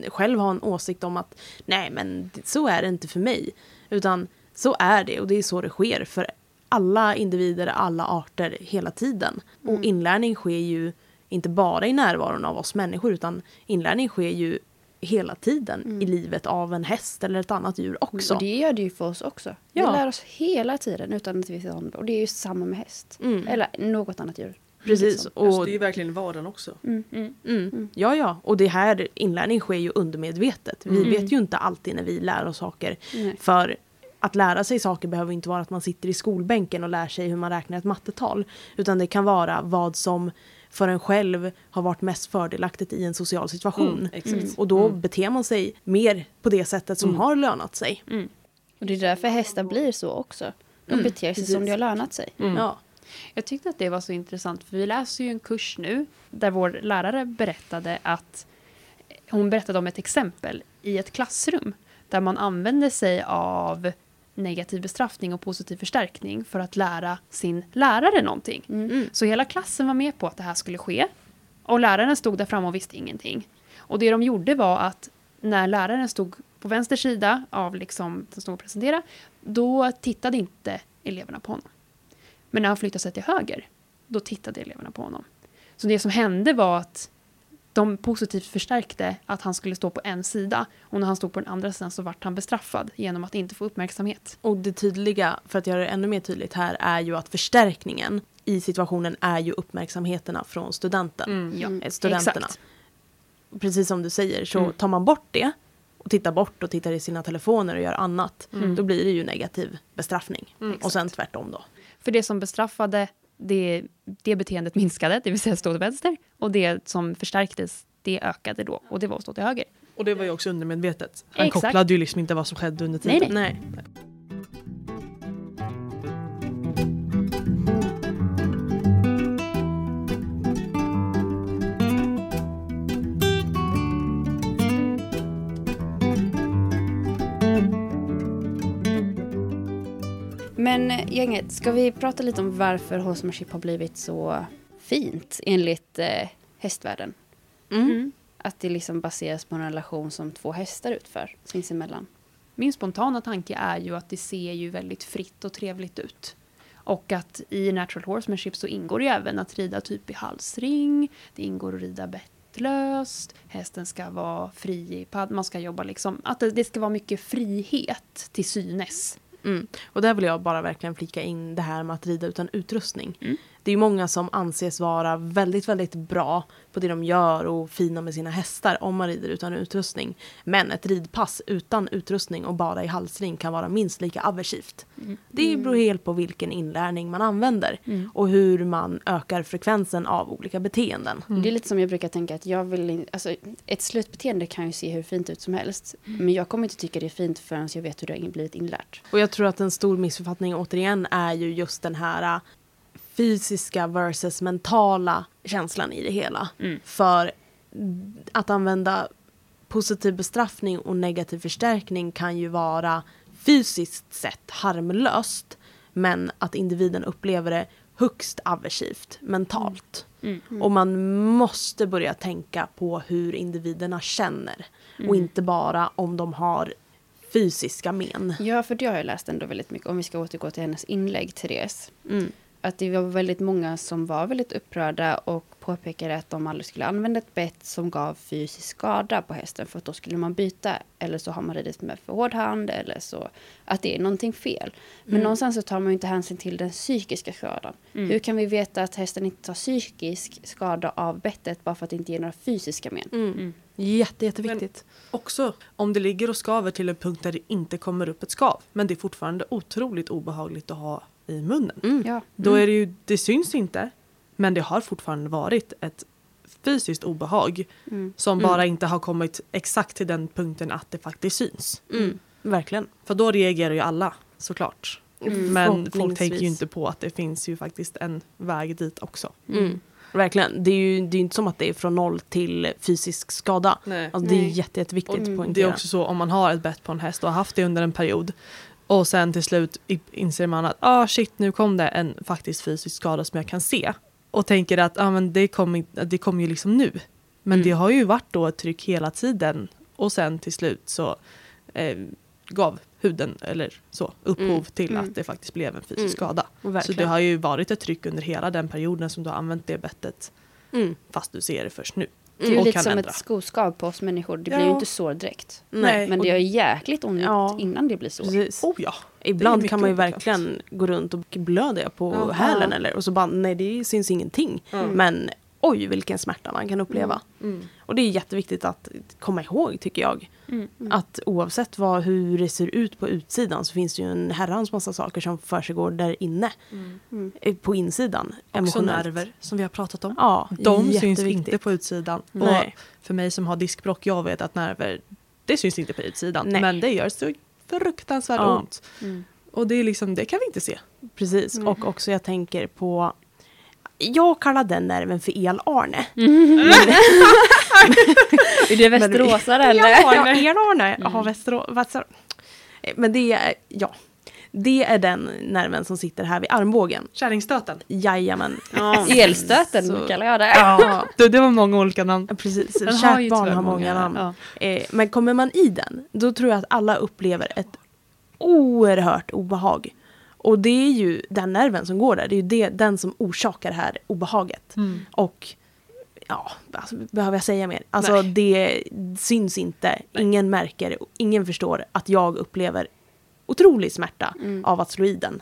själv ha en åsikt om att nej men så är det inte för mig. Utan så är det och det är så det sker för alla individer, alla arter hela tiden. Mm. Och inlärning sker ju inte bara i närvaron av oss människor utan inlärning sker ju hela tiden i livet av en häst eller ett annat djur också. Och det gör det ju för oss också. Ja. Vi lär oss hela tiden utan att vi vet om det. Och det är ju samma med häst. Mm. Eller något annat djur. Precis. Liksom. Och, Alltså, det är ju verkligen vardagen också. Mm. mm, Mm. Ja, ja. Och det här, inlärning sker ju undermedvetet. Vi Mm. vet ju inte alltid när vi lär oss saker. Nej. För att lära sig saker behöver inte vara att man sitter i skolbänken och lär sig hur man räknar ett mattetal. Utan det kan vara vad som för en själv har varit mest fördelaktigt i en social situation. Mm. Mm. Och då Mm. beter man sig mer på det sättet som Mm. har lönat sig. mm. Och det är därför hästar blir så också. De Mm, beter sig precis. som det har lönat sig. Mm. Ja. Jag tyckte att det var så intressant, för vi läser ju en kurs nu där vår lärare berättade att hon berättade om ett exempel i ett klassrum där man använde sig av negativ bestraffning och positiv förstärkning för att lära sin lärare någonting. Mm. Så hela klassen var med på att det här skulle ske och läraren stod där framme och visste ingenting. Och det de gjorde var att när läraren stod på vänster sida av liksom, som stod och presenterade, då tittade inte eleverna på honom. Men när han flyttade sig till höger, då tittade eleverna på honom. Så det som hände var att de positivt förstärkte att han skulle stå på en sida och när han stod på den andra sidan så vart han bestraffad genom att inte få uppmärksamhet. Och det tydliga, för att göra det ännu mer tydligt här, är ju att förstärkningen i situationen är ju uppmärksamheterna från studenten. Mm. Ja, Eh, Studenterna. exakt. Precis som du säger, så Mm. tar man bort det och tittar bort och tittar i sina telefoner och gör annat, Mm. då blir det ju negativ bestraffning. Mm. Och sen tvärtom då. För det som bestraffade, det, det beteendet minskade, det vill säga stå till vänster. Och det som förstärktes, det ökade då. Och det var att stå till höger. Och det var ju också undermedvetet. Han Exakt. kopplade ju liksom inte vad som skedde under tiden. Nej, Nej. Men eh, gänget, ska vi prata lite om varför horsemanship har blivit så fint enligt eh, hästvärlden? Mm. Att det liksom baseras på en relation som två hästar utför sinsemellan. Min spontana tanke är ju att det ser ju väldigt fritt och trevligt ut. Och att i natural horsemanship så ingår det ju även att rida typ i halsring, det ingår att rida bettlöst, hästen ska vara fri i padd, man ska jobba liksom, att det, det ska vara mycket frihet till synes. Mm. Och där vill jag bara verkligen flika in det här med att rida utan utrustning. Mm. Det är ju många som anses vara väldigt, väldigt bra på det de gör och fina med sina hästar om man rider utan utrustning. Men ett ridpass utan utrustning och bara i halsring kan vara minst lika aversivt. Mm. Det beror helt på vilken inlärning man använder och hur man ökar frekvensen av olika beteenden. Det är lite som jag brukar tänka att jag vill in, alltså ett slutbeteende kan ju se hur fint ut som helst. Men jag kommer inte tycka det är fint förrän jag vet hur det har blivit inlärt. Och jag tror att en stor missförfattning återigen är ju just den här fysiska versus mentala känslan i det hela. Mm. För att använda positiv bestraffning och negativ förstärkning kan ju vara fysiskt sett harmlöst men att individen upplever det högst aversivt mentalt. Mm. Och man måste börja tänka på hur individerna känner och inte bara om de har fysiska men. Ja, för det har jag läst ändå väldigt mycket. Om vi ska återgå till hennes inlägg, Therese. Mm. Att det var väldigt många som var väldigt upprörda och påpekade att de aldrig skulle använda ett bett som gav fysisk skada på hästen för att då skulle man byta. Eller så har man ridit med för hård hand eller så att det är någonting fel. Men någonstans så tar man ju inte hänsyn till den psykiska skadan. Hur kan vi veta att hästen inte tar psykisk skada av bettet bara för att det inte ger några fysiska men? Mm. Jätte, jätteviktigt. Också om det ligger och skaver till en punkt där det inte kommer upp ett skav. Men det är fortfarande otroligt obehagligt att ha i munnen. Mm. Ja. Då är det ju, det syns inte. Men det har fortfarande varit ett fysiskt obehag. Mm. Som Mm. bara inte har kommit exakt till den punkten att det faktiskt syns. Mm. Verkligen. För då reagerar ju alla såklart. Mm. Men folk tänker ju inte på att det finns ju faktiskt en väg dit också. Mm. Verkligen. Det är ju det är inte som att det är från noll till fysisk skada. Alltså, det är jätte, jätteviktigt att Mm. poängtera. Det är också så om man har ett bett på en häst och har haft det under en period och sen till slut inser man att ah shit nu kom det en faktiskt fysisk skada som jag kan se och tänker att ah, men det kommer det kom ju liksom nu. Men Mm. det har ju varit då ett tryck hela tiden och sen till slut så eh, gav huden eller så upphov Mm. till Mm. att det faktiskt blev en fysisk Mm. skada. Så det har ju varit ett tryck under hela den perioden som du har använt det bettet mm. fast du ser det först nu. Det är ju Och lite som ändra. ett skoskav på oss människor. Det blir Ja. ju inte så direkt. Nej. Men det gör jäkligt ont Ja. innan det blir så. Precis. Oh ja! Ibland kan man ju verkligen gå runt och blöda på Ja. hälen eller och så bara nej det syns ingenting. Mm. Men oj vilken smärta man kan uppleva. Mm. Och det är jätteviktigt att komma ihåg tycker jag. Mm. Att oavsett vad, hur det ser ut på utsidan så finns det ju en herrans massa saker som försiggår där inne. Mm. eh, På insidan. Också nerver som vi har pratat om. Ja, De syns inte på utsidan. Nej. Och för mig som har diskbråck, jag vet att nerver, det syns inte på utsidan. Nej. Men det gör så fruktansvärt Ja. ont. Mm. Och det är liksom, det kan vi inte se. Precis, Mm. och också jag tänker på jag kallar den nerven för El-Arne. Är det västeråsare eller? Ja, El-Arne Mm. har Västerås... Väster... Men det är, ja. Det är den nerven som sitter här vid armbågen. Kärringstöten. Jajamän. Elstöten Så- kallar jag det. Ja, Det, det var många olika namn. precis. Den har Kärt ju barn har många namn. Ja. Eh, men kommer man i den, då tror jag att alla upplever ett oerhört obehag. Och det är ju den nerven som går där, det är ju det, den som orsakar det här obehaget. Och ja, alltså, behöver jag säga mer? Alltså Nej. det syns inte, ingen märker, ingen förstår att jag upplever otrolig smärta Mm. av att slå i den.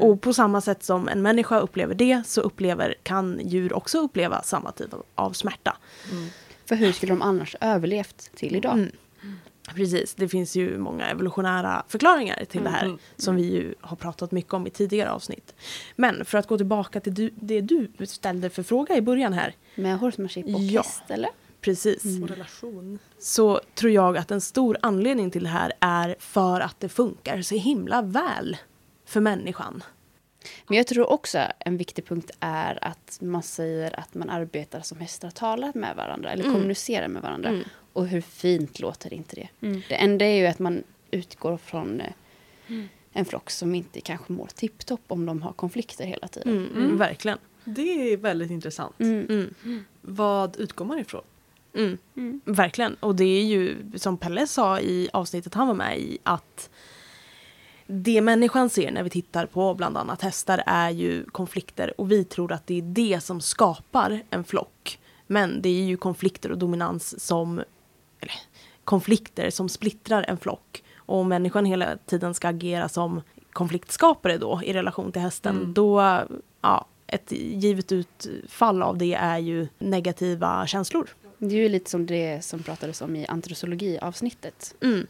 Och på samma sätt som en människa upplever det så upplever, kan djur också uppleva samma typ av- av smärta. För hur skulle de annars överlevt till idag? Mm. Precis, det finns ju många evolutionära förklaringar till det här Mm. som vi ju har pratat mycket om i tidigare avsnitt. Men för att gå tillbaka till du, det du ställde för fråga i början här. Med horsemanship och Ja. häst eller? Precis. Mm. Och relation. Så tror jag att en stor anledning till det här är för att det funkar så himla väl för människan. Men jag tror också en viktig punkt är att man säger att man arbetar som hästar talar med varandra eller Mm. kommunicerar med varandra. Mm. Och hur fint låter inte det? Mm. Det enda är ju att man utgår från eh, en flock som inte kanske mår tipptopp om de har konflikter hela tiden. Mm, mm. Verkligen. Det är väldigt intressant. Mm. Mm. Vad utgår man ifrån? Mm. Mm. Verkligen. Och det är ju som Pelle sa i avsnittet han var med i att det människan ser när vi tittar på bland annat hästar är ju konflikter och vi tror att det är det som skapar en flock. Men det är ju konflikter och dominans som eller, konflikter som splittrar en flock. Och om människan hela tiden ska agera som konfliktskapare då i relation till hästen, Mm. då, ja, ett givet utfall av det är ju negativa känslor. Det är ju lite som det som pratades om i antrosologi-avsnittet. Mm.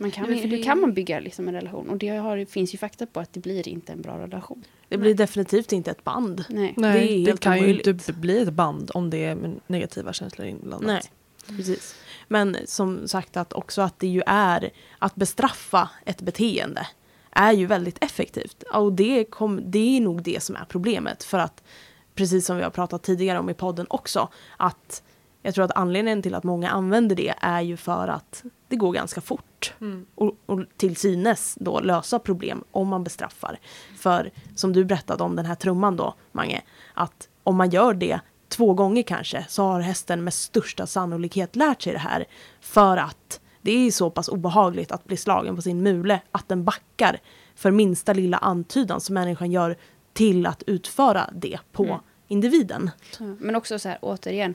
Man kan, hur det- kan man bygga liksom en relation? Och det har, finns ju fakta på att det blir inte en bra relation. Det blir definitivt inte ett band. Nej. Det är det, helt kan omöjligt. ju inte bli ett band om det är negativa känslor inblandat. Nej, precis. Men som sagt att också att det ju är att bestraffa ett beteende är ju väldigt effektivt. Och det, kom, det är nog det som är problemet. För att, precis som vi har pratat tidigare om i podden också, att jag tror att anledningen till att många använder det är ju för att det går ganska fort. Mm. Och, och till synes då lösa problem om man bestraffar. För som du berättade om den här trumman då, Mange, att om man gör det två gånger kanske så har hästen med största sannolikhet lärt sig det här. För att det är så pass obehagligt att bli slagen på sin mule att den backar för minsta lilla antydan som människan gör till att utföra det på Mm. individen. Men också så här, återigen.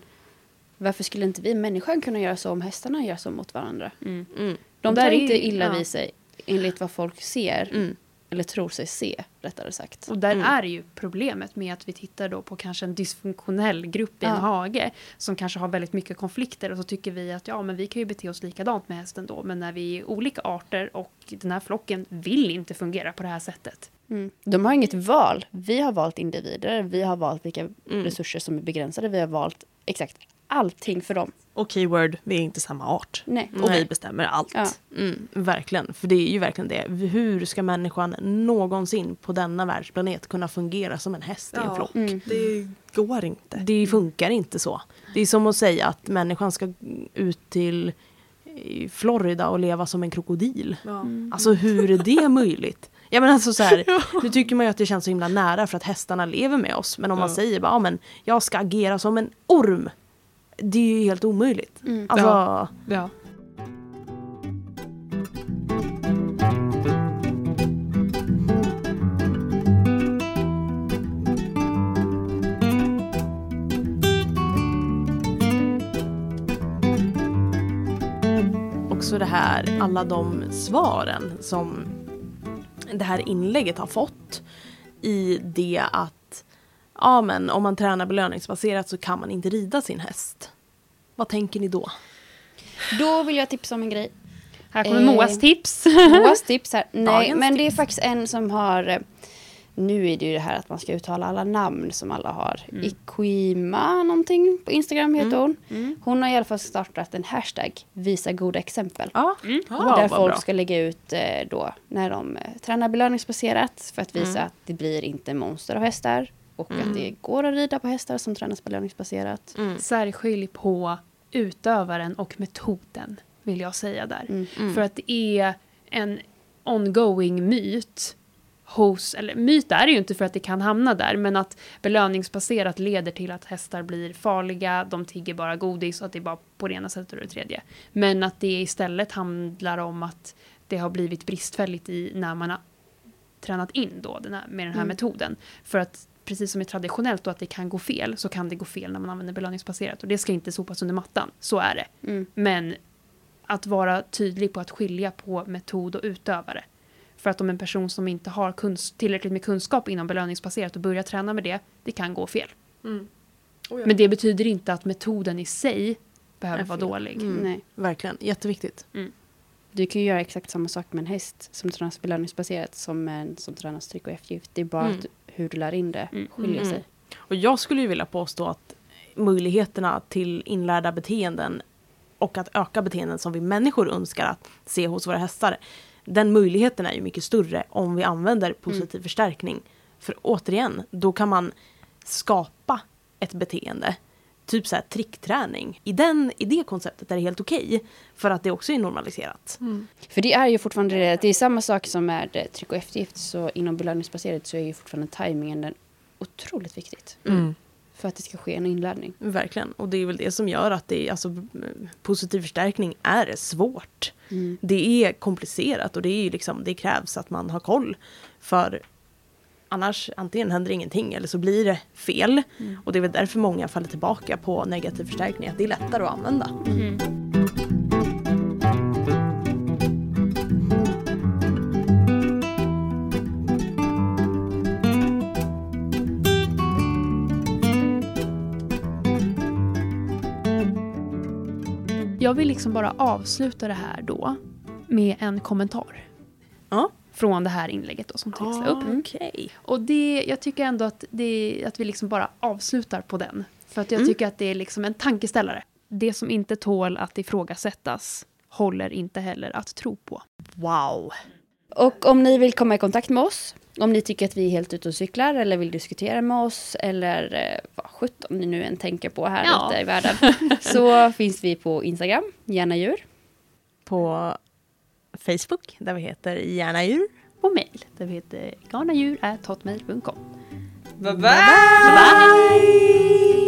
Varför skulle inte vi människan kunna göra så om hästarna gör så mot varandra? Mm. De Och där är inte illa ja. vid sig enligt vad folk ser. Mm. Eller tror sig se, rättare sagt. Och där Mm. är ju problemet med att vi tittar då på kanske en dysfunktionell grupp i en Ja. hage som kanske har väldigt mycket konflikter och så tycker vi att ja men vi kan ju bete oss likadant med hästen då men när vi är olika arter och den här flocken vill inte fungera på det här sättet. Mm. De har inget val. Vi har valt individer, vi har valt vilka Mm. resurser som är begränsade, vi har valt exakt allting för dem. Och keyword, vi är inte samma art. Nej. Och Nej. vi bestämmer allt. Ja. Mm, verkligen, för det är ju verkligen det. Hur ska människan någonsin på denna världsplanet kunna fungera som en häst i en Ja. flock? Mm. Det går inte. Det funkar inte så. Det är som att säga att människan ska ut till i Florida och leva som en krokodil. Ja. Alltså hur är det möjligt? Ja men alltså så här, nu tycker man ju att det känns så himla nära för att hästarna lever med oss. Men om man Ja. säger bara, ja men jag ska agera som en orm. Det är ju helt omöjligt. Mm. Alltså, Ja. Ja. också det här, alla de svaren som det här inlägget har fått i det att ja men om man tränar belöningsbaserat så kan man inte rida sin häst. Vad tänker ni då? Då vill jag tipsa om en grej. Här kommer Eh, Moas tips. Moas tips här. Nej, Dagens men det är faktiskt en som har... Nu är det ju det här att man ska uttala alla namn som alla har. Ikuima någonting på Instagram heter hon. Hon har i alla fall startat en hashtag, visa goda exempel. Ja, Mm. ja där folk bra. ska lägga ut eh, då när de eh, tränar belöningsbaserat för att visa att det blir inte monster av hästar. Och att det går att rida på hästar som tränas belöningsbaserat. Mm. Särskilj på utövaren och metoden vill jag säga där. Mm. För att det är en ongoing myt hos, eller myt är det ju inte för att det kan hamna där, men att belöningsbaserat leder till att hästar blir farliga, de tigger bara godis och att det är bara på det ena sättet och det tredje. Men att det istället handlar om att det har blivit bristfälligt i när man har tränat in då den här, med den här Mm. metoden. För att precis som är traditionellt då att det kan gå fel, så kan det gå fel när man använder belöningsbaserat. Och det ska inte sopas under mattan, så är det. Mm. Men att vara tydlig på att skilja på metod och utövare. För att om en person som inte har kuns- tillräckligt med kunskap inom belöningsbaserat och börjar träna med det, det kan gå fel. Mm. Oh, ja. Men det betyder inte att metoden i sig behöver vara dålig. Mm. Nej. Verkligen, jätteviktigt. Du kan ju göra exakt samma sak med en häst som tränas belöningsbaserat som en som tränas tryck och eftergift. Det är bara Mm. att hur du lär in det Mm. skiljer Mm. sig. Och jag skulle ju vilja påstå att möjligheterna till inlärda beteenden och att öka beteenden som vi människor önskar att se hos våra hästar. Den möjligheten är ju mycket större om vi använder positiv förstärkning. För återigen, då kan man skapa ett beteende typ så här trickträning. I, den, I det konceptet är det helt okej. för att det också är normaliserat. För det är ju fortfarande det, det är samma sak som med eh, tryck och eftergift. Så inom belöningsbaserat så är ju fortfarande tajmingen den otroligt viktigt. Mm. För att det ska ske en inlärning. Verkligen. Och det är väl det som gör att det, alltså, positiv förstärkning är svårt. Det är komplicerat och det, är ju liksom, det krävs att man har koll. För annars antingen händer ingenting eller så blir det fel. Och det är väl därför många faller tillbaka på negativ förstärkning. Att det är lättare att använda. Jag vill liksom bara avsluta det här då med en kommentar. Från det här inlägget då som Therese la upp. Okej. Och det, jag tycker ändå att, det, att vi liksom bara avslutar på den. För att jag Mm. tycker att det är liksom en tankeställare. Det som inte tål att ifrågasättas håller inte heller att tro på. Wow. Och om ni vill komma i kontakt med oss, om ni tycker att vi är helt ute och cyklar eller vill diskutera med oss eller eh, vad sjutton ni nu än tänker på här Ja. ute i världen. så finns vi på Instagram, gärna djur. På Facebook där vi heter Gärna djur. Och mejl där vi heter garnadjur.hotmail.com. bye, bye. bye, bye.